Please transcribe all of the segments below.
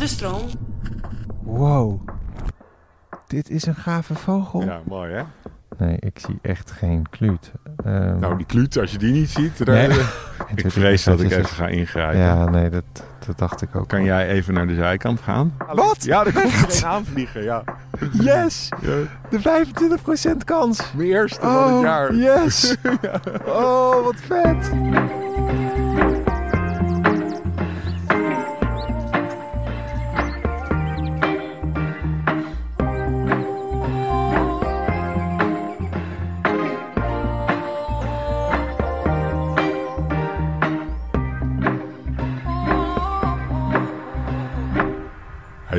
de stroom. Wow. Dit is een gave vogel. Ja, mooi hè? Nee, ik zie echt geen kluut. Ehm, Nou, die kluut, als je die niet ziet, daar, Nee. ik vrees dat ik even ga ingrijpen. Ja, nee, dat, dat dacht ik ook. Kan jij even naar de zijkant gaan? Wat? Ja, er komt er een aanvliegen, ja. Yes! De 25% kans! Mijn eerste van Oh, het jaar. yes! Oh, wat vet!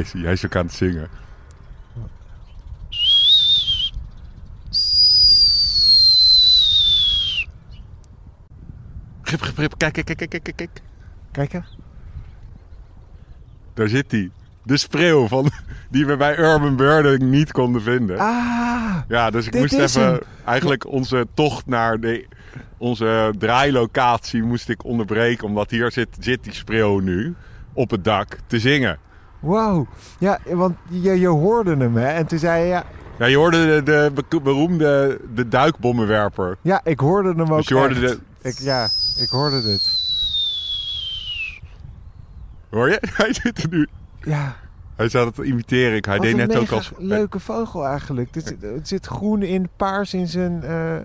Is, hij is ook aan het zingen. Grip, grip, grip. Kijk, kijk, kijk, kijk, kijk, kijk. Kijk hè. Daar zit hij. De spreeuw van, die we bij Urban Birding niet konden vinden. Ah! Ja, dus ik moest even hem. eigenlijk onze tocht naar de, onze draailocatie moest ik onderbreken. Omdat hier zit, zit die spreeuw nu op het dak te zingen. Wow. Ja, want je, je hoorde hem hè. En toen zei je, ja, Ja, je hoorde de, de be- beroemde de duikbommenwerper. ja ik hoorde hem ook Dus je hoorde de... Ik, ja, ik hoorde het. Hoor je? Hij zit er nu. Ja, Hij zat het te imiteren. Ik- Hij wat deed net ook als... leuke vogel eigenlijk. Zit, er zit groen in, paars in zijn... eh, eh,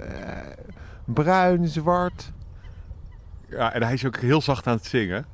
bruin, zwart. Ja, en hij is ook heel zacht aan het zingen.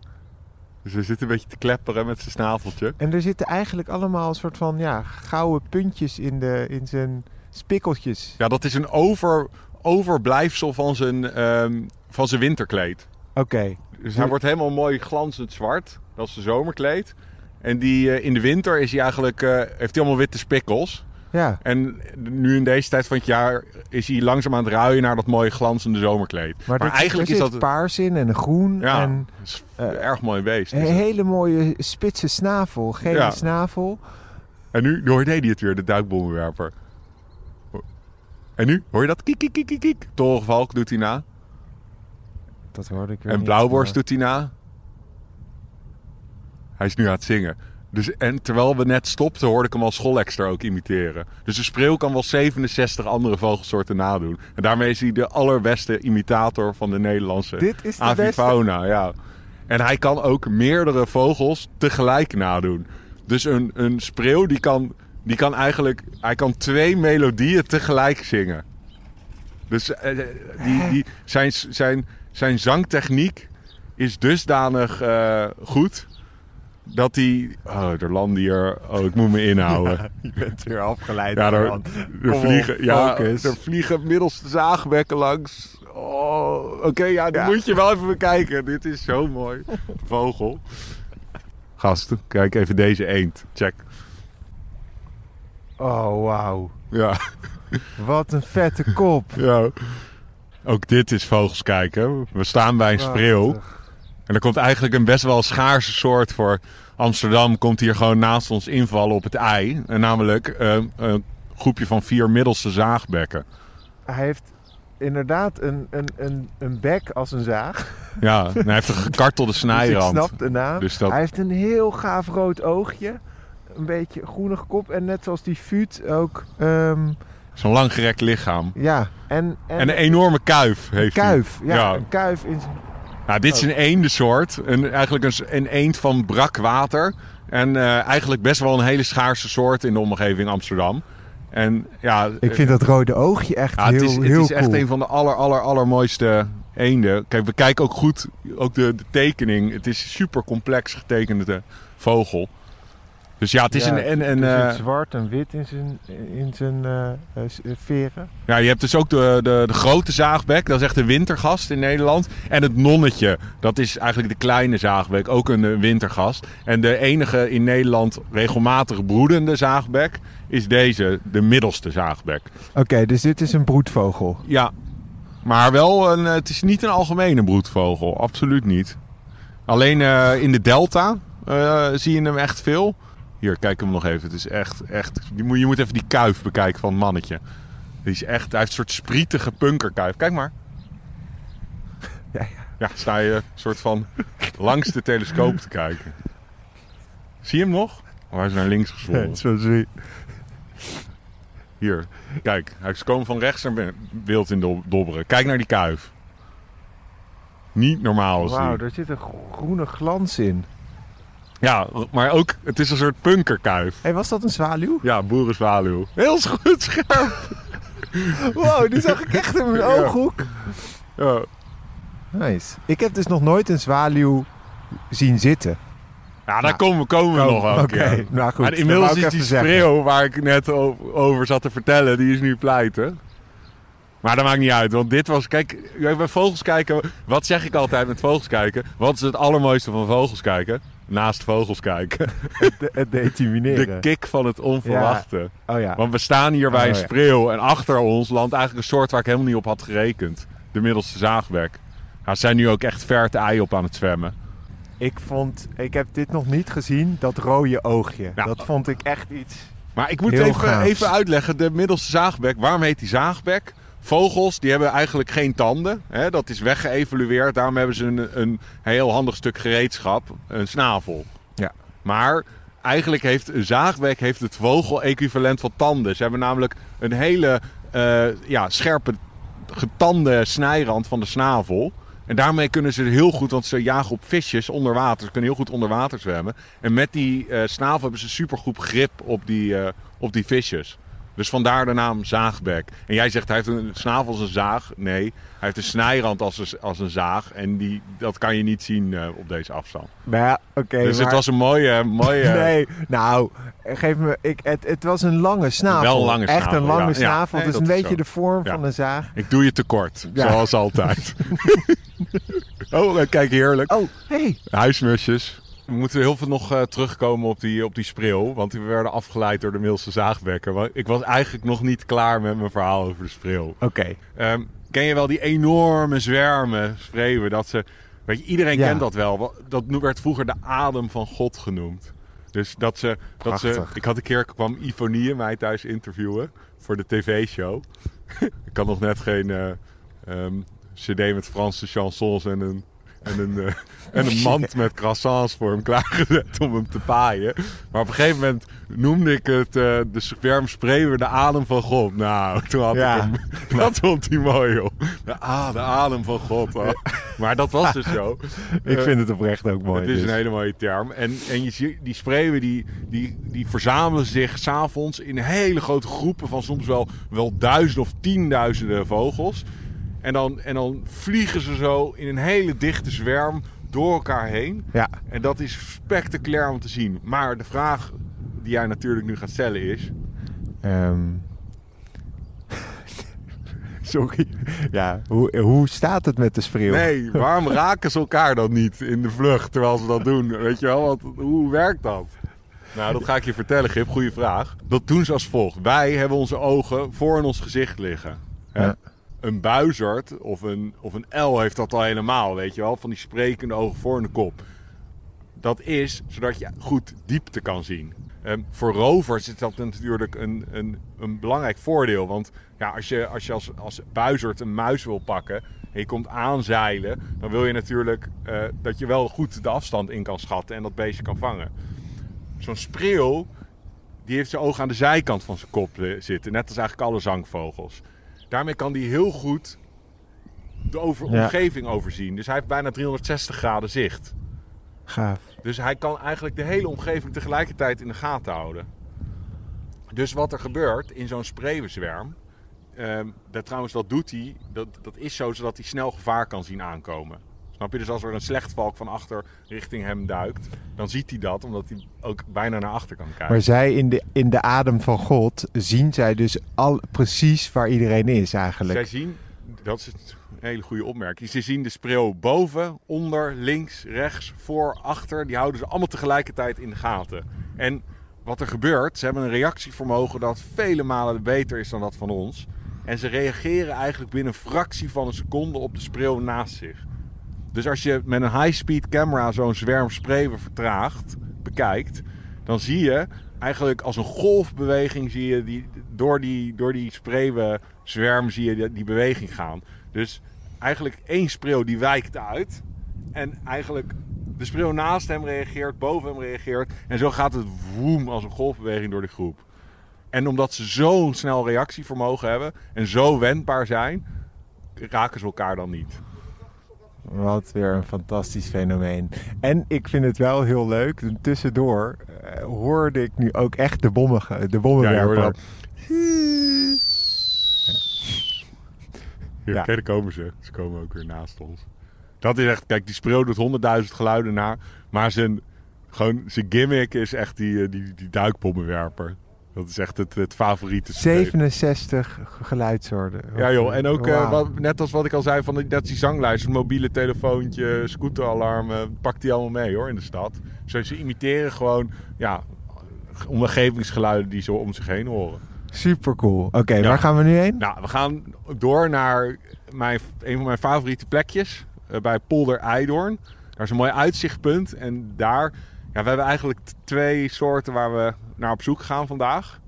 Dus hij zit een beetje te klepperen met zijn snaveltje. En er zitten eigenlijk allemaal een soort van ja, gouden puntjes in, de, in zijn spikkeltjes. Ja, dat is een over, overblijfsel van zijn, ehm, van zijn winterkleed. Oké. Dus hij wordt helemaal mooi glanzend zwart. Dat is zijn zomerkleed. En die, eh, in de winter is hij eigenlijk, eh, heeft hij allemaal witte spikkels. Ja. En nu in deze tijd van het jaar is hij langzaam aan het ruien naar dat mooie glanzende zomerkleed. Maar, er- eigenlijk er is dat paars in en een groen. ja, En dat is eh, een erg mooi beest. een is het. hele mooie spitse snavel. Gele Ja. snavel. En nu hoor je hij het weer, de duikbommenwerper. En nu hoor je dat? Kiek, kiek, kiek, kiek. Torenvalk doet hij na. Dat hoorde ik weer En Blauwborst maar- doet hij na. Hij is nu aan het zingen. Dus, en terwijl we net stopten, hoorde ik hem als schoolexter ook imiteren. Dus de spreeuw kan wel 67 andere vogelsoorten nadoen. En daarmee is hij de allerbeste imitator van de Nederlandse Dit is de avifauna. Ja. En hij kan ook meerdere vogels tegelijk nadoen. Dus een, een spreeuw die kan, die kan eigenlijk... Hij kan twee melodieën tegelijk zingen. Dus eh, die, die, zijn, zijn, zijn zangtechniek is dusdanig eh, goed... Dat hij... Oh, er landen hier... Oh, ik moet me inhouden. Je bent weer afgeleid. Ja, er, er, op, vliegen, ja, er vliegen middels de zaagbekken langs. Oh, oké, ja, dat Ja. moet je wel even bekijken. Dit is zo mooi. Vogel. Gasten, kijk even deze eend. Check. Oh, wauw. Ja, Wat een vette kop. ja. Ook dit is vogels kijken. We staan bij een spreeuw. En er komt eigenlijk een best wel schaarse soort voor Amsterdam. Komt hier gewoon naast ons invallen op het ei. En namelijk eh, een groepje van vier middelste zaagbekken. Hij heeft inderdaad een, een, een, een bek als een zaag. Ja, en hij heeft een gekartelde Dus ik snijrand. snap de naam. Dus dat- Hij heeft een heel gaaf rood oogje. Een beetje groenig kop. En net zoals die vuut ook... ehm, Zo'n langgerekt lichaam. ja, en, en, En een enorme kuif heeft hij. kuif. Ja, Ja. een kuif in zijn... Nou, dit is een eendensoort. Een, eigenlijk een, een eend van brak water. En eh, eigenlijk best wel een hele schaarse soort in de omgeving Amsterdam. En ja, Ik vind dat rode oogje echt ja, heel, het is, het is echt cool. een van de aller, aller, allermooiste eenden. Kijk, we kijken ook goed, ook de, de tekening. Het is super complex getekende vogel. Dus ja, het is Ja, een... een er eh, zit zwart en wit in zijn, in zijn eh, eh, veren. Ja, je hebt dus ook de, de, de grote zaagbek, dat is echt een wintergast in Nederland. En het nonnetje, dat is eigenlijk de kleine zaagbek, ook een wintergast. En de enige in Nederland regelmatig broedende zaagbek is deze, de middelste zaagbek. Oké, dus dit is een broedvogel. Ja, maar wel, een, het is niet een algemene broedvogel, absoluut niet. Alleen in de delta zie je hem echt veel. Hier, kijk hem nog even. Het is echt, echt... Je moet, je moet even die kuif bekijken van het mannetje. Die is echt... Hij heeft een soort sprietige punkerkuif. Kijk maar. Ja, ja. Ja, sta je een soort van langs de telescoop te kijken. Zie je hem nog? Oh, hij is naar links gezwollen. Zo zie je. Hier, kijk. Hij is komen van rechts naar wild in dob- dobberen. Kijk naar die kuif. Niet normaal is. Wauw, daar zit een groene glans in. Ja, maar ook, het is een soort punkerkuif. Hé, hey, was dat een zwaluw? Ja, boerenzwaluw. Heel goed scherp. Wow, die zag ik echt in mijn Ja. ooghoek. Ja. Nice. Ik heb dus nog nooit een zwaluw zien zitten. Ja, daar Nou, komen, komen we nog wel keer. nou goed. Maar inmiddels is die zeggen. spreeuw waar ik net over zat te vertellen, die is nu pleiten. Maar dat maakt niet uit, want dit was... Kijk, bij vogels kijken... Wat zeg ik altijd met vogels kijken? Wat is het allermooiste van vogels kijken? Naast vogels kijken. De- Het determineren. De kick van het onverwachte. Oh ja. Want we staan hier bij Oh, een ja. spreeuw en achter ons landt eigenlijk een soort waar ik helemaal niet op had gerekend. De middelste zaagbek. Ja, ze zijn nu ook echt ver te ei op aan het zwemmen. Ik vond... Ik heb dit nog niet gezien, dat rode oogje. Ja. Dat vond ik echt iets... Maar ik moet even, even uitleggen, de middelste zaagbek, waarom heet die zaagbek? Vogels die hebben eigenlijk geen tanden. Hè? Dat is weggeëvalueerd. Daarom hebben ze een, een heel handig stuk gereedschap, een snavel. Ja. Maar eigenlijk heeft een zaagbek heeft het vogel-equivalent van tanden. Ze hebben namelijk een hele eh, ja, scherpe, getande snijrand van de snavel. En daarmee kunnen ze heel goed, want ze jagen op visjes onder water. Ze kunnen heel goed onder water zwemmen. En met die eh, snavel hebben ze supergoed grip op die, eh, op die visjes. Dus vandaar de naam zaagbek. En jij zegt hij heeft een snavel als een zaag. Nee, hij heeft een snijrand als een, als een zaag. En die, dat kan je niet zien eh, op deze afstand. Nou ja, oké, dus maar... het was een mooie... mooie Nee, nou, geef me... Ik, het, het was een lange snavel. Wel een lange Echt snavel, een lange ja. Ja, snavel. nee, het is dat een beetje zo. de vorm Ja. van een zaag. Ik doe je tekort, Ja. zoals altijd. oh, kijk heerlijk. Oh, hey. Huismusjes. We moeten heel veel nog eh, terugkomen op die, op die spreeuw. Want we werden afgeleid door de Middelste zaagbekken. Want Ik was eigenlijk nog niet klaar met mijn verhaal over de spreeuw. Oké. Ehm, ken je wel die enorme zwermen spreeuwen? Dat ze, weet je, iedereen Ja. kent dat wel. Dat werd vroeger de adem van God genoemd. Dus dat ze, dat ze... Ik had een keer, kwam Ivonie mij thuis interviewen voor de tv-show. ik had nog net geen eh, ehm, cd met Franse chansons en een, en een, eh, en een mand met croissants voor hem klaargezet om hem te paaien. Maar op een gegeven moment noemde ik het eh, de zwermspreeuwen de adem van God. Nou, toen had Ja. ik hem... Dat vond hij mooi, joh. De, ah, de adem van God. oh. Maar dat was dus zo. Ik vind het oprecht ook mooi. het is dus. een hele mooie term. En, en je ziet, die spreeuwen die, die, die verzamelen zich s'avonds in hele grote groepen van soms wel, wel duizenden of tienduizenden vogels. En dan, en dan vliegen ze zo in een hele dichte zwerm door elkaar heen. Ja. En dat is spectaculair om te zien. Maar de vraag die jij natuurlijk nu gaat stellen is... Ehm. Sorry. Ja, hoe, hoe staat het met de spreeuw? Nee, waarom raken ze elkaar dan niet in de vlucht terwijl ze dat doen? Weet je wel, want hoe werkt dat? Nou, dat ga ik je vertellen, Gip. Goeie vraag. Dat doen ze als volgt. Wij hebben onze ogen voor in ons gezicht liggen. Hè? Ja. Een buizerd of een, of een L heeft dat al helemaal, weet je wel. Van die sprekende ogen voor de kop. Dat is zodat je goed diepte kan zien. Ehm, voor rovers is dat natuurlijk een, een, een belangrijk voordeel. Want ja, als je als, je als, als buizerd een muis wil pakken en je komt aanzeilen, dan wil je natuurlijk eh, dat je wel goed de afstand in kan schatten en dat beestje kan vangen. Zo'n spreeuw, die heeft zijn ogen aan de zijkant van zijn kop eh, zitten. Net als eigenlijk alle zangvogels. Daarmee kan hij heel goed de over, Ja. omgeving overzien. Dus hij heeft bijna 360 graden zicht. Gaaf. Dus hij kan eigenlijk de hele omgeving tegelijkertijd in de gaten houden. Dus wat er gebeurt in zo'n spreeuwenzwerm... ehm, dat trouwens, dat doet hij. Dat, dat is zo zodat hij snel gevaar kan zien aankomen. Snap je? Dus als er een slechtvalk van achter richting hem duikt... dan ziet hij dat, omdat hij ook bijna naar achter kan kijken. Maar zij in de, in de adem van God zien zij dus al precies waar iedereen is eigenlijk. Zij zien, dat is een hele goede opmerking. Ze zien de spreeuw boven, onder, links, rechts, voor, achter. Die houden ze allemaal tegelijkertijd in de gaten. En wat er gebeurt, ze hebben een reactievermogen dat vele malen beter is dan dat van ons. En ze reageren eigenlijk binnen een fractie van een seconde op de spreeuw naast zich. Dus als je met een high-speed camera zo'n zwerm spreeuwen vertraagt, bekijkt, dan zie je eigenlijk als een golfbeweging zie je die, door die, door die spreeuwenzwerm zie je die, die beweging gaan. Dus eigenlijk één spreeuw die wijkt uit en eigenlijk De spreeuw naast hem reageert, boven hem reageert. En zo gaat het woem als een golfbeweging door de groep. En omdat ze zo'n snel reactievermogen hebben en zo wendbaar zijn, raken ze elkaar dan niet. Wat weer een fantastisch fenomeen. En ik vind het wel heel leuk. Tussendoor eh, hoorde ik nu ook echt de, bommen, de Ja, bommenwerper. Ja. kijk, daar komen ze. Ze komen ook weer naast ons. Dat is echt, kijk, die spreeuw doet honderdduizend geluiden na. Maar zijn, gewoon, zijn gimmick is echt die, eh, die, die duikbommenwerper. Dat is echt het, het favoriete streep. 67 geluidssoorten. Ja joh, en ook eh, wat, net als wat ik al zei van die- dat die zanglijst, mobiele telefoontje, scooteralarmen, pakt die allemaal mee hoor in de stad. Zo, ze imiteren gewoon ja, omgevingsgeluiden die ze om zich heen horen. Super cool. Oké, Ja. waar gaan we nu heen? Nou, we gaan door naar mijn, een van mijn favoriete plekjes eh, bij Polder Eidoorn. Daar is een mooi uitzichtpunt en daar, ja, we hebben eigenlijk twee soorten waar we naar op zoek gaan vandaag.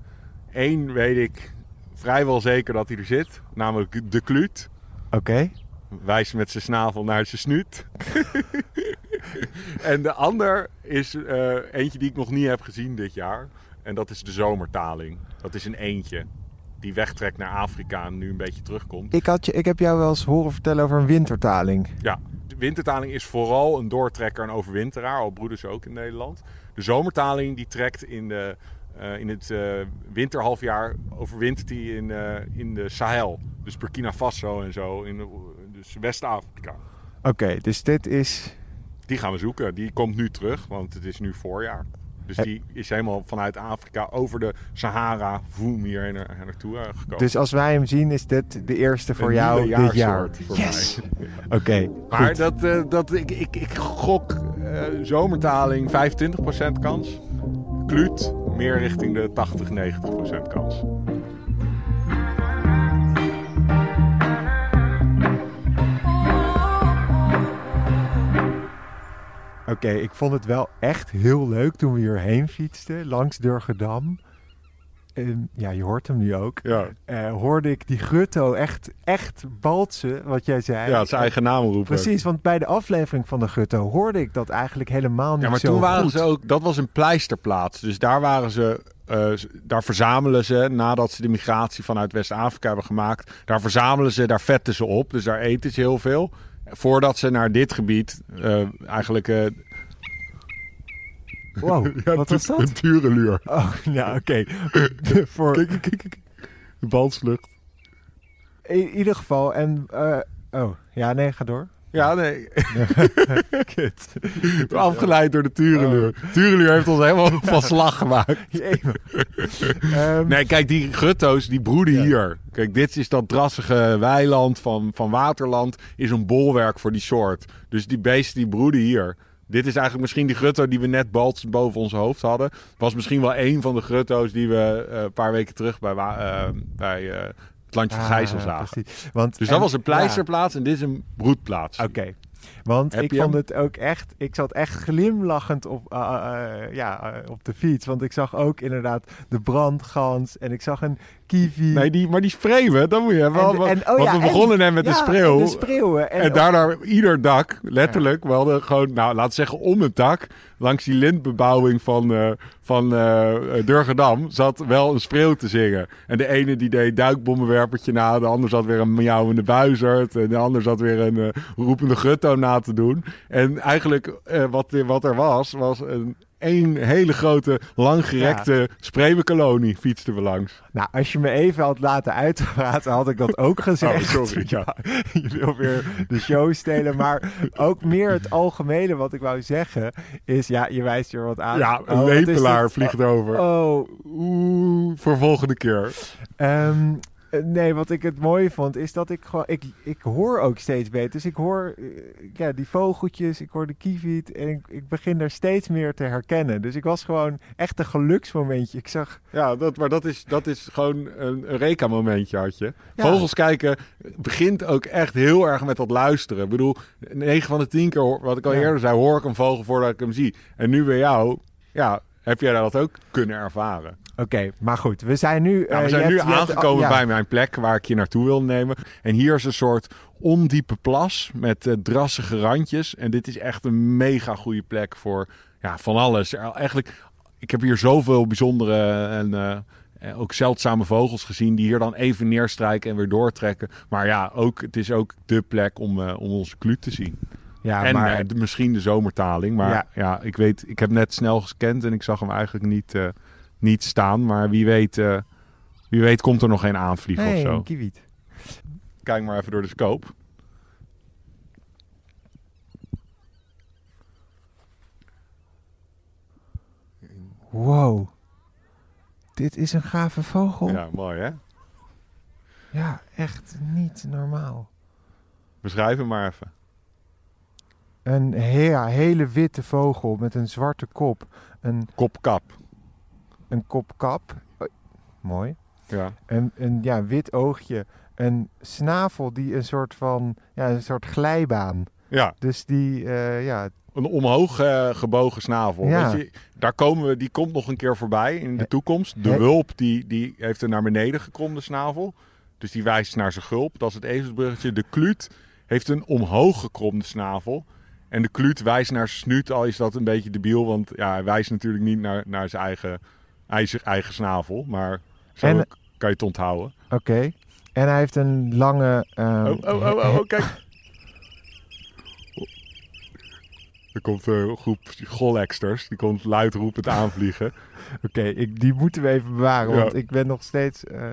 Eén weet ik vrijwel zeker dat hij er zit, namelijk de kluut. Oké. wijst met zijn snavel naar zijn snuit. en de ander is eh, eentje die ik nog niet heb gezien dit jaar. En dat is de zomertaling. Dat is een eentje die wegtrekt naar Afrika en nu een beetje terugkomt. Ik, had je, ik heb jou wel eens horen vertellen over een wintertaling. Ja, de wintertaling is vooral een doortrekker en overwinteraar. Al broeden ze ook in Nederland. De zomertaling die trekt in, de, eh, in het eh, winterhalfjaar. Overwintert hij in, eh, in de Sahel. Dus Burkina Faso en zo. In de- dus West-Afrika. Oké, dus dit is... Die gaan we zoeken. Die komt nu terug, want het is nu voorjaar. Dus die is helemaal vanuit Afrika over de Sahara voem hier na- naartoe eh, gekomen. Dus als wij hem zien, is dit de eerste voor Een jou dit jaar. voor Yes! mij. Oké, Maar goed. dat, eh, dat, ik, ik, ik gok eh, zomertaling 25% kans. Kluut meer richting de 80-90% kans. Ik vond het wel echt heel leuk toen we hierheen fietsten, langs Durgedam. Ehm, ja, je hoort hem nu ook. Ja, Eh, hoorde ik die Gutto echt, echt baltsen, wat jij zei. ja zijn eigen naam roepen. Precies, want bij de aflevering van de Gutto hoorde ik dat eigenlijk helemaal niet Ja, maar zo toen waren goed. ze ook, dat was een pleisterplaats. Dus daar waren ze, eh, daar verzamelen ze, nadat ze de migratie vanuit West-Afrika hebben gemaakt, daar verzamelen ze, daar vetten ze op. Dus daar eten ze heel veel. Voordat ze naar dit gebied eh, eigenlijk. Wow, wat was Een dat? tureluur. Oh, ja, oké. Voor Kijk, kijk, kijk. De balslucht. in ieder geval, en... eh, oh, ja, nee, ga door. Ja, nee. Kut. Afgeleid door de tureluur. Tureluur heeft ons helemaal van slag gemaakt. Ehm, Nee, kijk, die gutto's die broeden Ja. hier. Kijk, dit is dat drassige weiland van, van waterland. Is een bolwerk voor die soort. Dus die beesten die broeden hier. Dit is eigenlijk misschien die grutto die we net balts boven ons hoofd hadden. Was misschien wel een van de grutto's die we eh, een paar weken terug bij, eh, bij eh, het landje van ah, Gijzel zagen. Want, Dus dat en- was een pleisterplaats en dit is een broedplaats. Oké. Want Heb ik vond hem? het ook echt... Ik zat echt glimlachend op, ja, op de fiets. Want ik zag ook inderdaad de brandgans. En ik zag een kiwi. Nee, die, maar die spreeuwen, dan moet je wel... En- en- oh want ja, we en- begonnen net met ja, de spreeuw. de spreeuwen. En, daardoor ieder dak, letterlijk, we hadden gewoon, nou laten we zeggen om het dak, langs die lintbebouwing van, eh van eh Durgedam, zat wel een spreeuw te zingen. En de ene die deed duikbommenwerpertje na, de ander zat weer een miauwende buizerd, en de ander zat weer een eh, roepende gutto na te doen. En eigenlijk wat, wat er was, was een één hele grote, langgerekte spreeuwenkolonie fietsten we langs. Nou, als je me even had laten uitpraten, had ik dat ook gezegd. Oh, sorry, ja. je wil weer de show stelen. Maar ook meer het algemene wat ik wou zeggen is... Ja, je wijst hier wat aan. Ja, een Oh, is lepelaar vliegt over. Oh, Oeh, voor volgende keer. Ehm, eh, nee, wat ik het mooie vond is dat ik gewoon... Ik, ik hoor ook steeds beter. Dus ik hoor eh, ja, die vogeltjes, ik hoor de kieviet en ik, ik begin daar steeds meer te herkennen. Dus ik was gewoon echt een geluksmomentje. Ik zag... Ja, dat, maar dat is, dat is gewoon een, een Reka-momentje had je. Ja. Vogels kijken begint ook echt heel erg met dat luisteren. Ik bedoel, 9 van de 10 keer, wat ik al Ja. eerder zei, hoor ik een vogel voordat ik hem zie. En nu bij jou, ja, heb jij dat ook kunnen ervaren. Oké, maar goed. We zijn nu... Ja, eh, we zijn nu hebt- je hebt- aangekomen ja. bij mijn plek waar ik je naartoe wil nemen. En hier is een soort ondiepe plas met eh, drassige randjes. En dit is echt een mega goede plek voor ja, van alles. Eigenlijk, ik heb hier zoveel bijzondere en eh, eh, ook zeldzame vogels gezien die hier dan even neerstrijken en weer doortrekken. Maar ja, ook, het is ook de plek om, om onze kluut te zien. Ja, en maar de- misschien de zomertaling. Maar ja. Ja. ik weet, ik heb net snel gescand en ik zag hem eigenlijk niet, niet staan. Maar wie weet, eh, wie weet komt er nog geen aanvliegen hey, of zo. een kiewiet. Kijk maar even door de scope. Wow. Dit is een gave vogel. Ja, mooi hè? Ja, echt niet normaal. Beschrijf hem maar even. Een he- ja, hele witte vogel met een zwarte kop. Een, Kopkap. Een kopkap. Oh, mooi. Ja. Een, een ja, wit oogje. Een snavel die een soort van... Ja, een soort glijbaan. ja, Dus die, eh, ja... een omhoog eh, gebogen snavel. Ja. Weet je, daar komen we, die komt nog een keer voorbij in de toekomst. De wulp die, die heeft een naar beneden gekromde snavel. Dus die wijst naar zijn gulp. Dat is het ezelsbruggetje. De kluut heeft een omhoog gekromde snavel. En de kluut wijst naar zijn snuit. Al is dat een beetje debiel. Want ja, hij wijst natuurlijk niet naar, naar zijn eigen, eigen, eigen snavel. Maar zo En- kan je het onthouden. Oké. En hij heeft een lange... ehm, Oh, oh, oh, oh, oh, kijk. Er komt een groep goleksters. Die komt luidroepend aanvliegen. Oké, die moeten we even bewaren, Ja. want ik ben nog steeds... eh,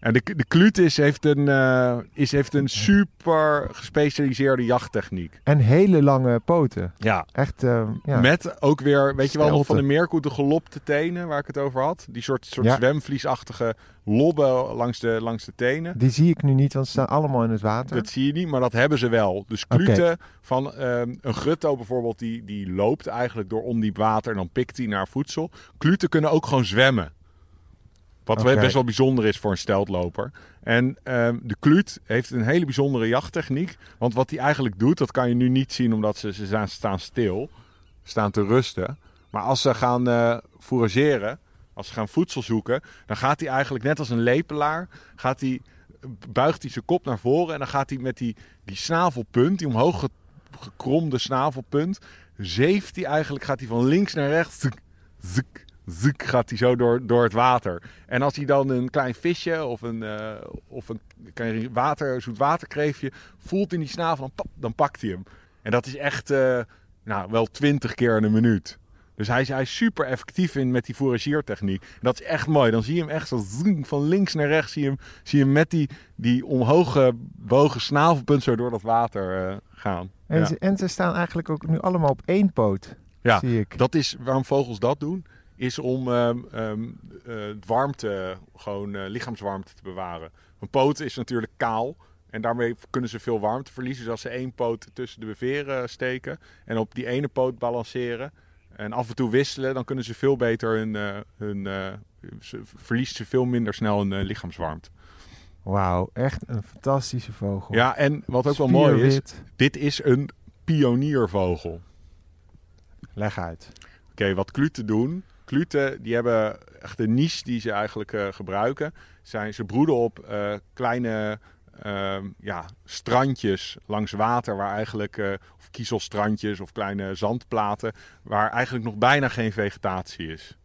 En de, de klutis heeft een, eh, is, heeft een super gespecialiseerde jachttechniek. en hele lange poten. Ja. Echt, eh, ja. Met ook weer, weet je wel, nog van de meerkoet de gelopte tenen waar ik het over had. Die soort, soort Ja. zwemvliesachtige lobben langs de, langs de tenen. Die zie ik nu niet, want ze staan allemaal in het water. Dat zie je niet, maar dat hebben ze wel. Dus kluten van ehm, een grutto bijvoorbeeld, die, die loopt eigenlijk door ondiep water en dan pikt hij naar voedsel. Kluten kunnen ook gewoon zwemmen. Wat Oké. best wel bijzonder is voor een steltloper. En ehm, de kluut heeft een hele bijzondere jachttechniek. Want wat hij eigenlijk doet, dat kan je nu niet zien omdat ze, ze staan, stil. Staan te rusten. Maar als ze gaan eh fourageren, als ze gaan voedsel zoeken, dan gaat hij eigenlijk net als een lepelaar, gaat hij, buigt hij zijn kop naar voren en dan gaat hij met die, die snavelpunt, die omhoog ge- gekromde snavelpunt, zeeft hij eigenlijk, gaat hij van links naar rechts, zik, zik, gaat hij zo door, door het water. En als hij dan een klein visje of een, eh, of een klein water, zoet waterkreefje voelt in die snavel, dan, pap, dan pakt hij hem. En dat is echt eh, nou, wel twintig keer in een minuut. Dus hij is, hij is super effectief in met die fouragiertechniek. En dat is echt mooi. Dan zie je hem echt zo van links naar rechts. Zie je hem, zie je hem met die, die omhoog gebogen snavelpunt zo door dat water eh, gaan. en, ja. ze, en ze staan eigenlijk ook nu allemaal op één poot, Ja, zie ik. dat is waarom vogels dat doen. Is om eh, het warmte, gewoon eh, lichaamswarmte te bewaren. Een poot is natuurlijk kaal. En daarmee kunnen ze veel warmte verliezen. Dus als ze één poot tussen de beveren steken. En op die ene poot balanceren. En af en toe wisselen. Dan kunnen ze veel beter hun... eh, hun eh, ze verliest ze veel minder snel hun eh, lichaamswarmte. Wauw, echt een fantastische vogel. Ja, en wat ook wel mooi is. Dit is een pioniervogel. Leg uit. Oké, wat kluten doen. Die hebben echt een niche die ze eigenlijk eh, gebruiken. Zijn, ze broeden op eh, kleine ehm, ja, strandjes langs water. Waar eigenlijk, eh, of kiezelstrandjes of kleine zandplaten. Waar eigenlijk nog bijna geen vegetatie is.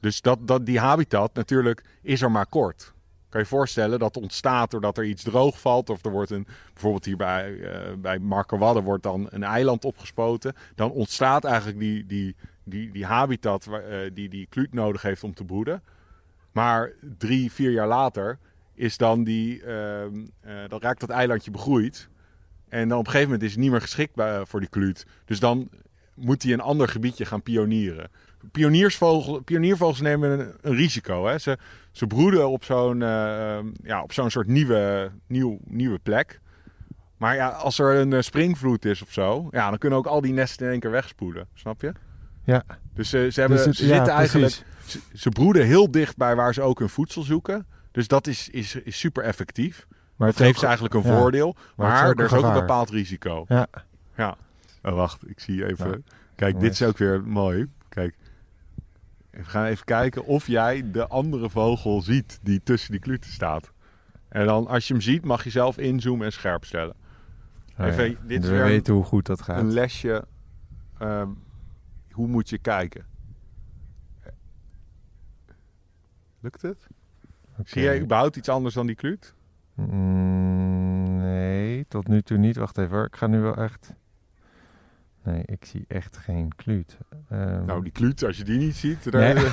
Dus dat, dat, die habitat natuurlijk is er maar kort. Kan je voorstellen dat ontstaat doordat er iets droog valt. Of er wordt een, bijvoorbeeld hier bij, eh bij Markerwadde wordt dan een eiland opgespoten. Dan ontstaat eigenlijk die, die, die, die habitat eh, die die kluut nodig heeft om te broeden. Maar drie, vier jaar later is dan die, ehm, eh, dan raakt dat eilandje begroeid. En dan op een gegeven moment is het niet meer geschikt bij, voor die kluut. Dus dan moet hij een ander gebiedje gaan pionieren. Pioniersvogel, pioniervogels nemen een, risico. Hè? Ze, ze broeden op zo'n eh, ja, op zo'n soort nieuwe, nieuw, nieuwe plek. Maar ja, als er een eh, springvloed is of zo, ja, dan kunnen ook al die nesten in één keer wegspoelen. Snap je? Ja. Dus ze, ze, hebben, Dus het- ze ja, zitten eigenlijk ze, ze broeden heel dicht bij waar ze ook hun voedsel zoeken. Dus dat is, is, is super effectief. Maar Het het geeft ze eigenlijk een ja, voordeel. maar er is ook een bepaald risico. Ja. Ja. Oh, wacht, ik zie even. Kijk, dit is ook weer mooi. Kijk. We gaan even kijken of jij de andere vogel ziet die tussen die kluten staat. En dan als je hem ziet, mag je zelf inzoomen en scherp stellen. Oh Even, is We weer weten hoe goed dat gaat. Een lesje. ehm, hoe moet je kijken? Lukt het? Zie jij überhaupt iets anders dan die kluut? Mm, nee, tot nu toe niet. Wacht even. Ik ga nu wel echt... Nee, ik zie echt geen kluut. Ehm, Nou, die kluut, als je die niet ziet, dan, Nee.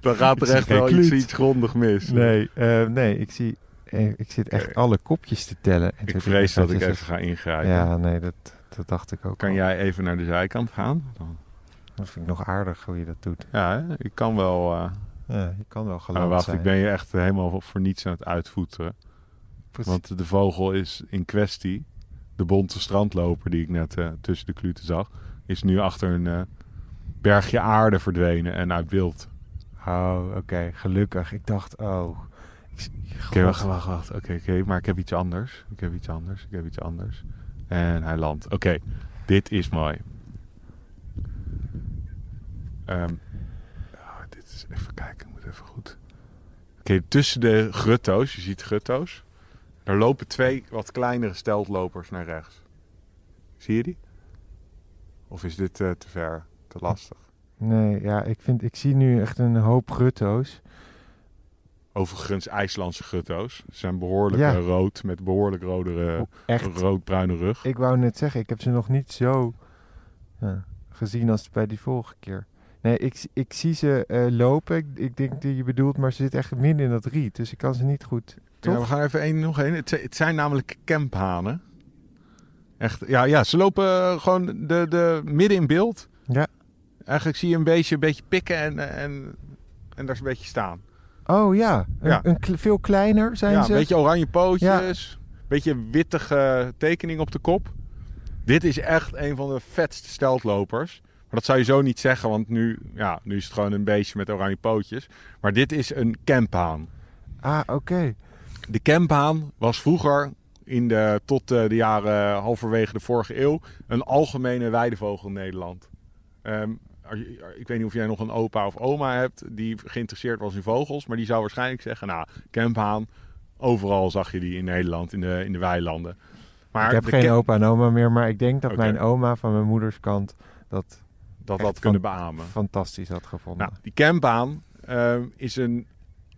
dan gaat er echt wel iets, grondig mis. Nee, eh, nee ik, zie, eh, ik zit echt alle kopjes te tellen. En Ik vrees dat ik even ga ingrijpen. Ja, nee, dat, dat dacht ik ook Kan al. jij even naar de zijkant gaan? Dan- Dat vind ik nog aardig hoe je dat doet. Ja, hè? ik kan wel. Ja, je kan wel geland nou, wacht, zijn. ik ben je echt helemaal voor niets aan het uitvoeteren. Precies. Want de vogel is in kwestie, de bonte strandloper die ik net eh, tussen de kluten zag, is nu achter een eh, bergje aarde verdwenen en uit beeld. Oh, oké. Gelukkig. Ik dacht, oh... Oké, wacht, God. wacht, wacht. Oké, oké, maar ik heb iets anders. Ik heb iets anders. Ik heb iets anders. En hij landt. Oké, dit is mooi. Ehm, ah, dit is even kijken, ik moet even goed. Oké, tussen de grutto's, je ziet grutto's. Daar lopen twee wat kleinere steltlopers naar rechts. Zie je die? Of is dit eh, te ver, te lastig? Nee, ja, ik, vind, ik zie nu echt een hoop grutto's. Overigens IJslandse grutto's. Ze zijn behoorlijk Ja. eh, rood, met behoorlijk rode, Echt. rood-bruine rug. Ik wou net zeggen, ik heb ze nog niet zo ja, gezien als bij die vorige keer. Nee, ik, zie- ik zie ze eh, lopen. Ik, ik denk dat je bedoelt, maar ze zitten echt midden in dat riet. Dus ik kan ze niet goed. Toch? Ja, we gaan even één nog één. Het, zijn- het zijn namelijk camphanen. Echt, ja, ja, ze lopen eh, gewoon de, de, midden in beeld. Ja. Eigenlijk zie je een beetje, een beetje pikken en, en, en daar is een beetje staan. Oh ja, een, Ja. een veel kleiner zijn ja, ze. een beetje oranje pootjes. Beetje wittige tekening op de kop. Dit is echt een van de vetste steltlopers. Maar dat zou je zo niet zeggen, want nu, ja, nu is het gewoon een beestje met oranje pootjes. Maar dit is een camphaan. Ah, oké. De camphaan was vroeger, in de, tot eh, de jaren halverwege de vorige eeuw, een algemene weidevogel in Nederland. Ehm, ik weet niet of jij nog een opa of oma hebt die geïnteresseerd was in vogels, maar die zou waarschijnlijk zeggen, nou, camphaan, overal zag je die in Nederland, in de, in de weilanden. Maar ik heb geen opa en oma meer, maar ik denk dat mijn oma van mijn moeders kant dat dat dat kunnen beamen. fantastisch had gevonden. Nou, die campbaan ehm, is een.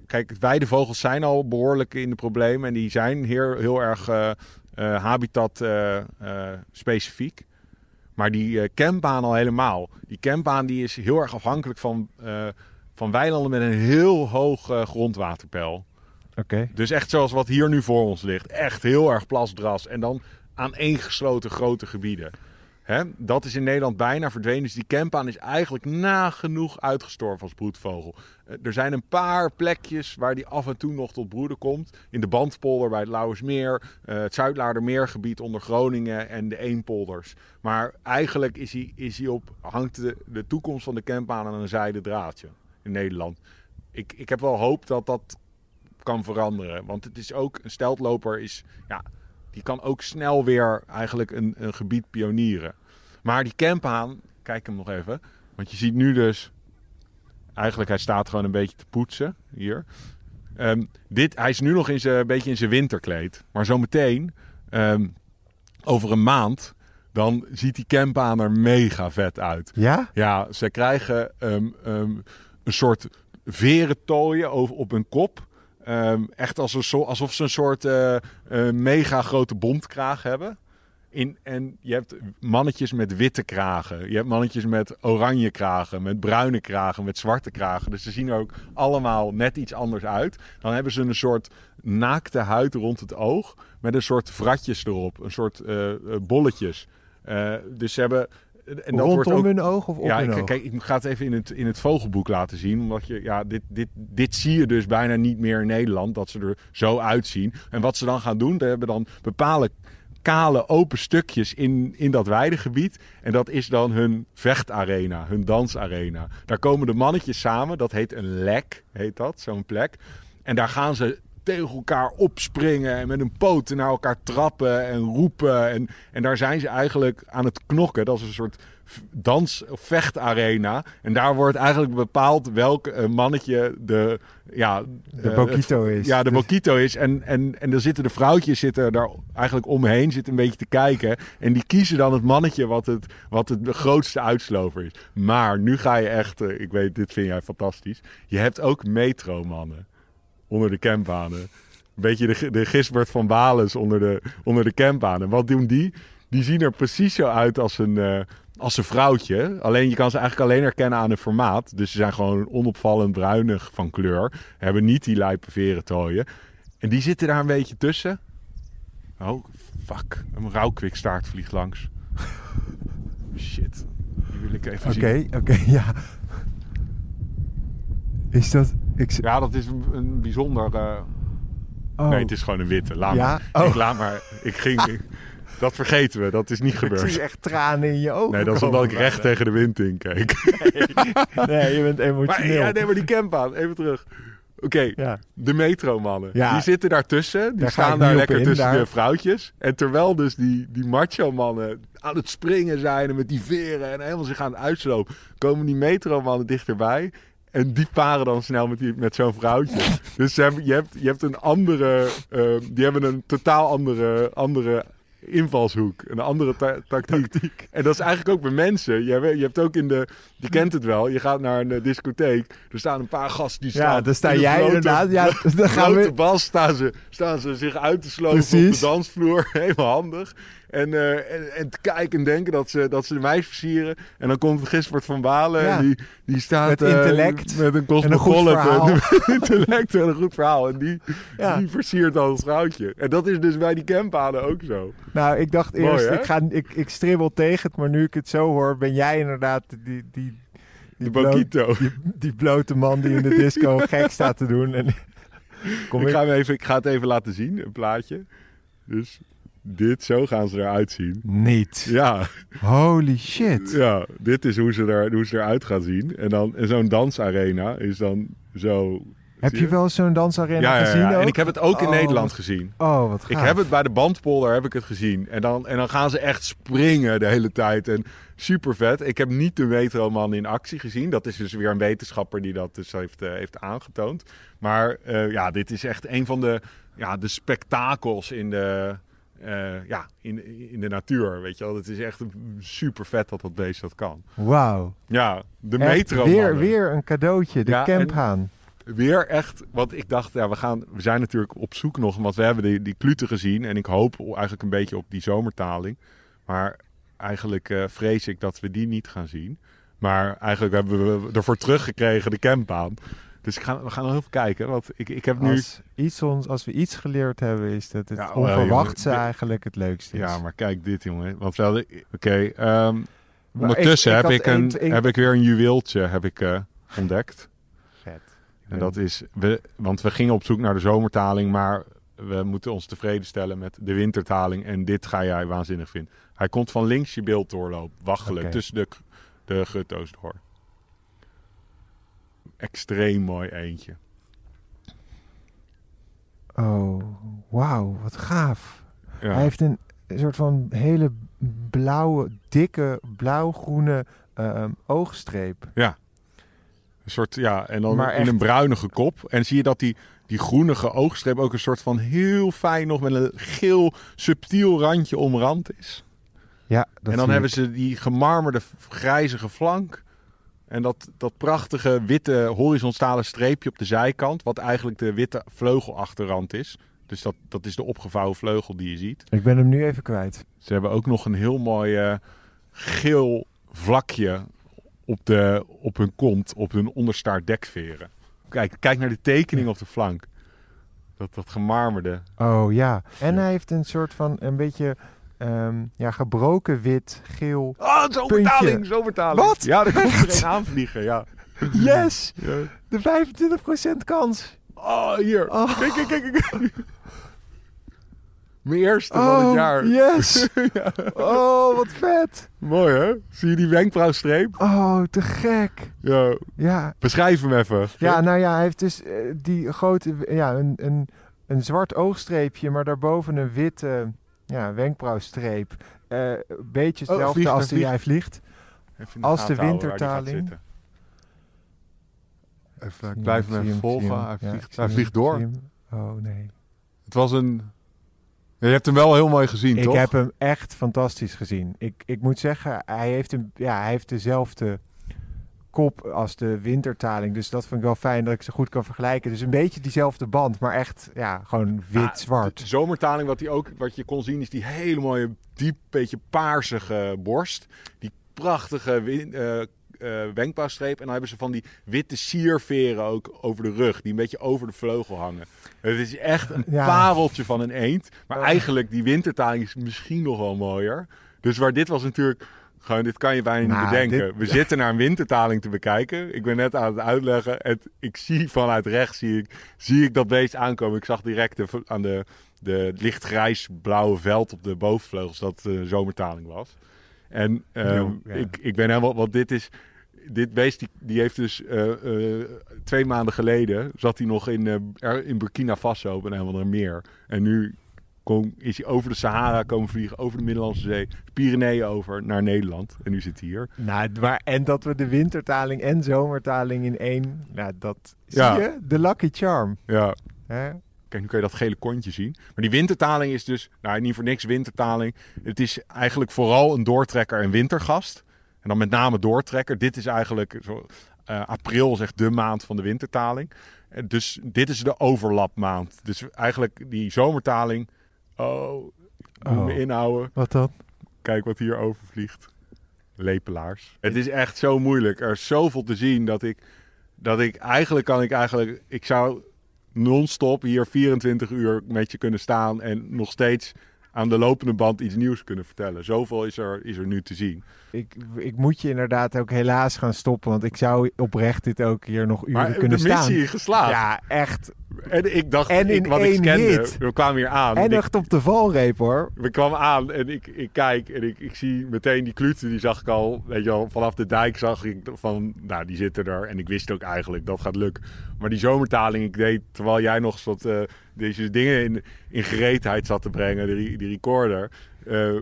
Kijk, weidevogels zijn al behoorlijk in de problemen. En die zijn heel, heel erg eh, eh, habitat eh, eh, specifiek. Maar die eh campbaan al helemaal. Die campbaan die is heel erg afhankelijk van, eh, van weilanden met een heel hoog eh, grondwaterpeil. Oké. Dus echt zoals wat hier nu voor ons ligt. Echt heel erg plasdras. En dan aaneengesloten grote gebieden. Dat is in Nederland bijna verdwenen. Dus die campaan is eigenlijk nagenoeg uitgestorven als broedvogel. Eh, Er zijn een paar plekjes waar die af en toe nog tot broeden komt. In de Bandpolder bij het Lauwersmeer. eh, het Zuidlaardermeergebied onder Groningen en de Eempolders. Maar eigenlijk is hij, is hij op, hangt de, toekomst van de campaan aan een zijden draadje in Nederland. Ik, ik heb wel hoop dat dat kan veranderen. Want het is ook, een steltloper is, ja, die kan ook snel weer eigenlijk een, een gebied pionieren. Maar die camphaan, kijk hem nog even. Want je ziet nu dus, eigenlijk hij staat gewoon een beetje te poetsen hier. Ehm, dit, hij is nu nog in zijn, een beetje in zijn winterkleed. Maar zometeen, ehm, over een maand, dan ziet die camphaan er mega vet uit. Ja? Ja, ze krijgen ehm, een soort verentooien over, op hun kop. Ehm, echt als een so- alsof ze een soort eh, mega grote bontkraag hebben. In, en je hebt mannetjes met witte kragen. Je hebt mannetjes met oranje kragen, met bruine kragen, met zwarte kragen. Dus ze zien er ook allemaal net iets anders uit. Dan hebben ze een soort naakte huid rond het oog. Met een soort vratjes erop. Een soort eh, bolletjes. Dus ze hebben... En dat Rondom wordt ook, hun oog of op ja, hun ik, oog? kijk, ik ga het even in het, in het vogelboek laten zien. Omdat je, ja, dit, dit, dit zie je dus bijna niet meer in Nederland. Dat ze er zo uitzien. En wat ze dan gaan doen, daar hebben dan bepaalde kale open stukjes in, in dat weidegebied. En dat is dan hun vechtarena, hun dansarena. Daar komen de mannetjes samen. Dat heet een lek, heet dat, zo'n plek. En daar gaan ze tegen elkaar opspringen en met hun poten naar elkaar trappen en roepen. En, en daar zijn ze eigenlijk aan het knokken. Dat is een soort dans- of vechtarena. En daar wordt eigenlijk bepaald welk eh, mannetje de, ja, De eh, Bokito is. Ja, de Bokito is. En, en, en dan zitten de vrouwtjes zitten daar eigenlijk omheen, zitten een beetje te kijken. En die kiezen dan het mannetje wat het, wat het de grootste uitslover is. Maar nu ga je echt, eh, ik weet, dit vind jij fantastisch. Je hebt ook metromannen onder de campanen. Een beetje de, de Gisbert van Balens onder de, onder de campanen. Wat doen die? Die zien er precies zo uit als een, eh, als een vrouwtje. Alleen je kan ze eigenlijk alleen herkennen aan hun formaat. Dus ze zijn gewoon onopvallend bruinig van kleur. Hebben niet die lijpe verentooien. En die zitten daar een beetje tussen. Oh, fuck. Een rouwkwikstaart vliegt langs. Shit. Die wil ik even Oké, zien. oké, ja. Is dat... Ik, Ja, dat is een, een bijzonder... eh, oh. Nee, het is gewoon een witte. Laat Ja? maar. Oh. Ik laat maar. Ik ging... ik- dat vergeten we. Dat is niet Ik gebeurd. zie echt tranen in je ogen Nee, dat is omdat ik recht tegen de wind in keek. Nee, je bent Maar emotioneel. ja, nee, maar die campaan. Even terug. Oké, Ja. de metromannen. Ja. Die zitten daartussen. Die Daar staan ik daar lekker in, tussen daar. de vrouwtjes. En terwijl dus die, die macho mannen aan het springen zijn... en met die veren en helemaal zich aan het uitslopen... komen die metromannen dichterbij... En die paren dan snel met, die, met zo'n vrouwtje. dus ze hebben, je, hebt, je hebt een andere... eh, die hebben een totaal andere, andere invalshoek. Een andere ta- tactiek. En dat is eigenlijk ook bij mensen. Je je hebt ook in de... Je kent het wel. Je gaat naar een eh, discotheek. Er staan een paar gasten die staan... Ja, daar sta in jij grote- inderdaad. Ja, dan gaan we... bas staan ze, staan ze zich uit te slopen op de dansvloer. Helemaal handig. En, eh, en, en te kijken en denken dat ze, dat ze de meisjes versieren. En dan komt Gisbert van Balen. Ja. En die, die staat... Met eh, intellect met een cosmopolitan. intellect en een goed verhaal. En die, Ja. die versiert dan het vrouwtje. En dat is dus bij die campanen ook zo. Nou, ik dacht eerst, ik, ga, ik, ik stribbel tegen het, maar nu ik het zo hoor, ben jij inderdaad die, die, die, Bokito. die, die blote man die in de disco gek staat te doen. En, kom Ik ik, ga, hem even, ik ga het even laten zien, een plaatje. Dus dit, zo gaan ze eruit zien. Niet. Ja, Holy shit. ja dit is hoe ze, er, hoe ze eruit gaan zien. En dan en zo'n dansarena is dan zo... Heb je wel zo'n dansarena Ja, ja, gezien ja. ook? En ik heb het ook in Oh, Nederland gezien. Oh, wat gaaf. Ik heb het bij de bandpolder heb ik het gezien. En dan, en dan gaan ze echt springen de hele tijd. En super vet. Ik heb niet de metroman in actie gezien. Dat is dus weer een wetenschapper die dat dus heeft, eh, heeft aangetoond. Maar eh, ja, dit is echt een van de, ja, de spektakels in de, eh, ja, in, in de natuur. Weet je wel. Het is echt super vet dat dat beest dat kan. Wauw. Ja, de metro. Weer, weer een cadeautje. De Ja, camphaan. Weer echt, want ik dacht, ja, we, gaan, we zijn natuurlijk op zoek nog, want we hebben die, die kluten gezien. En ik hoop eigenlijk een beetje op die zomertaling. Maar eigenlijk eh, vrees ik dat we die niet gaan zien. Maar eigenlijk hebben we ervoor teruggekregen de campaan. Dus ik ga, we gaan nog even kijken. Want ik, ik heb nu... Als, iets ons, als we iets geleerd hebben, is dat het Ja, onverwachtse jongen. eigenlijk het leukste is. Ja, maar kijk dit, jongen. Want we hadden... Oké, ehm, Maar ondertussen ik- ik heb, ik een, heb ik weer een juweeltje heb ik, eh, ontdekt. En dat is, we, want we gingen op zoek naar de zomertaling, maar we moeten ons tevreden stellen met de wintertaling. En dit ga jij waanzinnig vinden. Hij komt van links je beeld doorlopen, waggelen, tussen de, de gutto's door. Extreem mooi eentje. Oh, wauw, wat gaaf. Ja. Hij heeft een soort van hele blauwe, dikke, blauw-groene ehm, oogstreep. Een soort, ja, en dan Maar in een bruinige kop. En zie je dat die, die groenige oogstreep ook een soort van heel fijn nog met een geel subtiel randje omrand is. Ja, dat en dan hebben ik. ze die gemarmerde grijzige flank. En dat, dat prachtige witte horizontale streepje op de zijkant. Wat eigenlijk de witte vleugelachterrand is. Dus dat, dat is de opgevouwen vleugel die je ziet. Ik ben hem nu even kwijt. Ze hebben ook nog een heel mooi eh, geel vlakje op, de, op hun kont. Op hun onderstaart dekveren. Kijk, kijk naar de tekening op de flank. Dat, dat gemarmerde. Oh ja. En hij heeft een soort van een beetje ehm, ja, gebroken wit, geel. Oh, zomertaling, zomertaling. Wat? Ja, daar komt er een aanvliegen, ja. Yes! ja. De 25% kans. Oh, hier. Oh. Kijk, kijk, kijk, kijk. Mijn eerste van Oh, het jaar. yes! Ja. Oh, wat vet! Mooi, hè? Zie je die wenkbrauwstreep? Oh, te gek. Ja. Ja, Beschrijf hem even. ja nou ja, hij heeft dus eh, die grote, ja, een, een, een zwart oogstreepje, maar daarboven een witte ja, wenkbrauwstreep. Eh, Een beetje Oh, hetzelfde vliegt, als die hij vliegt. De Als de wintertaling-. Even, ik blijf hem, even volgen. Hij vliegt, hij vliegt door. Oh nee. Het was een... Je hebt hem wel heel mooi gezien, Ik toch? heb hem echt fantastisch gezien. Ik, ik moet zeggen, hij heeft, een, ja, hij heeft dezelfde kop als de wintertaling. Dus dat vind ik wel fijn dat ik ze goed kan vergelijken. Dus een beetje diezelfde band, maar echt ja, gewoon Ja, wit-zwart. De zomertaling, wat, hij ook, wat je kon zien, is die hele mooie, diep, beetje paarsige borst. Die prachtige win- eh, eh, wenkbrauwstreep. En dan hebben ze van die witte sierveren ook over de rug, die een beetje over de vleugel hangen. Het is echt een Ja. pareltje van een eend. Maar eigenlijk, die wintertaling is misschien nog wel mooier. Dus waar dit was natuurlijk... Gewoon, dit kan je bijna niet Nou, bedenken. dit- We zitten naar een wintertaling te bekijken. Ik ben net aan het uitleggen. Het, ik zie vanuit rechts zie ik, zie ik dat beest aankomen. Ik zag direct de, aan de, de lichtgrijs-blauwe veld op de bovenvleugels dat de zomertaling was. En ehm, ja. ik, ik ben helemaal, want dit is, dit beest die, die heeft dus eh, eh, twee maanden geleden zat hij nog in, eh, in Burkina Faso op een andere meer. En nu kom, is hij over de Sahara komen vliegen, over de Middellandse Zee, Pyreneeën over naar Nederland. En nu zit hij hier. Nou, maar, en dat we de wintertaling en zomertaling in één... Nou, dat zie Ja. je? De Lucky Charm. Ja, Hè? Kijk, nu kun je dat gele kontje zien. Maar die wintertaling is dus, nou niet voor niks wintertaling. Het is eigenlijk vooral een doortrekker en wintergast. En dan met name doortrekker. Dit is eigenlijk, zo, eh, april is echt de maand van de wintertaling. En dus dit is de overlapmaand. Dus eigenlijk die zomertaling, oh, me Oh. inhouden. Wat dan? Kijk wat hier overvliegt. Lepelaars. Het is echt zo moeilijk. Er is zoveel te zien dat ik, dat ik eigenlijk kan ik eigenlijk, ik zou non-stop hier 24 uur met je kunnen staan en nog steeds aan de lopende band iets nieuws kunnen vertellen. Zoveel is er, is er nu te zien. Ik, ik moet je inderdaad ook helaas gaan stoppen, want ik zou oprecht dit ook hier nog uren Maar kunnen de staan. missie geslaagd. Ja, echt. En ik dacht, En ik, wat ik hit. we kwamen hier aan. En en ik, echt op de valreep hoor. we kwamen aan en ik, ik kijk en ik, ik zie meteen die kluten, die zag ik al, weet je wel, vanaf de dijk zag ik van, nou die zitten er. En ik wist ook eigenlijk, dat gaat lukken. Maar die zomertaling, ik deed, terwijl jij nog wat eh, deze dingen in, in gereedheid zat te brengen, die, die recorder, eh,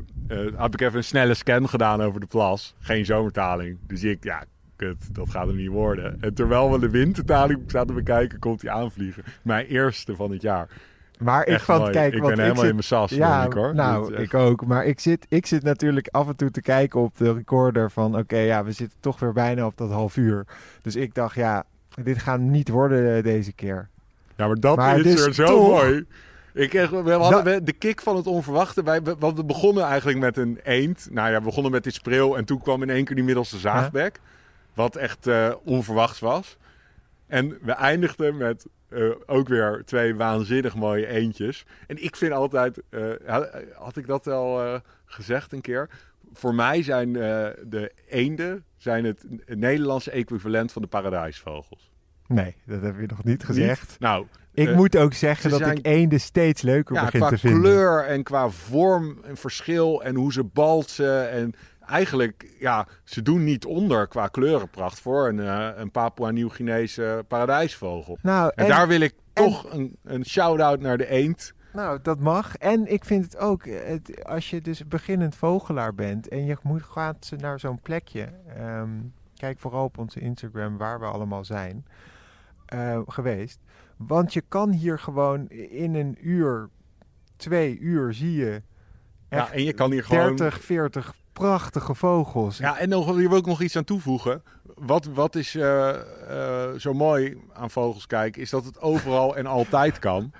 heb ik even een snelle scan gedaan over de plas. Geen zomertaling. Dus ik, ja, kut, dat gaat hem niet worden. En terwijl we de wintertaling zaten bekijken, komt hij aanvliegen. Mijn eerste van het jaar. Maar ik Echt vond, mooi. kijk, ik want ben helemaal zit, in mijn sas, Ja, ik, hoor. nou, echt- ik ook. Maar ik zit, ik zit natuurlijk af en toe te kijken op de recorder van... Oké, ja, we zitten toch weer bijna op dat half uur. Dus ik dacht, ja, dit gaat niet worden eh, deze keer. Ja, maar dat Maar is dus er zo toch- mooi. Ik we hadden Dat- de kick van het onverwachte. Wij, we- want we begonnen eigenlijk met een eend. Nou ja, we begonnen met die spreeuw. En toen kwam in één keer die middelste zaagbek. Wat echt eh, onverwachts was. En we eindigden met eh, ook weer twee waanzinnig mooie eendjes. En ik vind altijd, eh, had, had ik dat al gezegd een keer? Voor mij zijn de eenden zijn het Nederlandse equivalent van de paradijsvogels. Nee, dat heb je nog niet gezegd. Niet? Nou, Ik moet ook zeggen ze dat zijn- ik eenden steeds leuker ja, begin qua te vinden. kleur en qua vorm en verschil en hoe ze balsen. En eigenlijk, ja, ze doen niet onder qua kleurenpracht voor een, eh, een Papua-Nieuw-Guinese paradijsvogel. Nou, En, en, daar wil ik en- toch een, een shout-out naar de eend. nou, dat mag. En ik vind het ook, het, als je dus beginnend vogelaar bent en je moet, gaat naar zo'n plekje. ehm, kijk vooral op onze Instagram waar we allemaal zijn eh, geweest. Want je kan hier gewoon in een uur, twee uur zie je Ja, en je kan hier gewoon... 30, 40 prachtige vogels. Ja, en nog, hier wil ik nog iets aan toevoegen. Wat, wat is eh, eh, zo mooi aan vogels kijken, is dat het overal en altijd kan.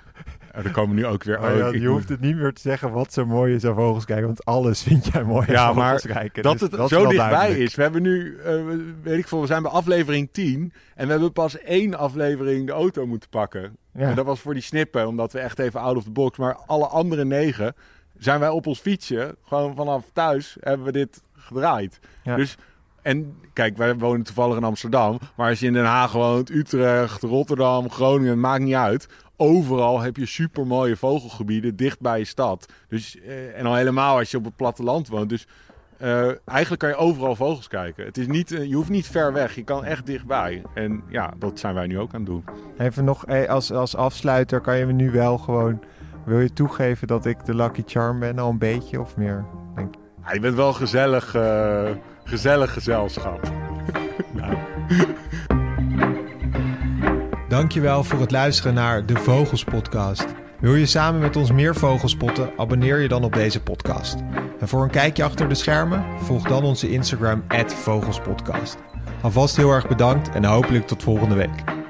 En er komen nu ook weer... Oh ja, je hoeft het niet meer te zeggen wat zo mooi is aan vogels kijken, want alles vind jij mooi aan Ja, vogels kijken. dat Dus het zo dichtbij duidelijk. is. We hebben nu, eh, weet ik veel, we zijn bij aflevering 10 en we hebben pas één aflevering de auto moeten pakken. Ja. En dat was voor die snippen, omdat we echt even out of the box. Maar alle andere negen zijn wij op ons fietsje, gewoon vanaf thuis, hebben we dit gedraaid. Ja. Dus, en kijk, wij wonen toevallig in Amsterdam. Maar als je in Den Haag woont, Utrecht, Rotterdam, Groningen, maakt niet uit. Overal heb je super mooie vogelgebieden dicht bij je stad. Dus, eh, en al helemaal als je op het platteland woont. Dus eh, eigenlijk kan je overal vogels kijken. Het is niet, eh, je hoeft niet ver weg. Je kan echt dichtbij. En ja, dat zijn wij nu ook aan het doen. Even nog eh, als, als afsluiter kan je nu wel gewoon... Wil je toegeven dat ik de Lucky Charm ben al een beetje of meer? Denk, Ja, je bent wel gezellig, eh, gezellig gezelschap. Dankjewel voor het luisteren naar de Vogels Podcast. Wil je samen met ons meer vogels spotten? Abonneer je dan op deze podcast. En voor een kijkje achter de schermen, volg dan onze Instagram, Vogelspodcast. Alvast heel erg bedankt en hopelijk tot volgende week.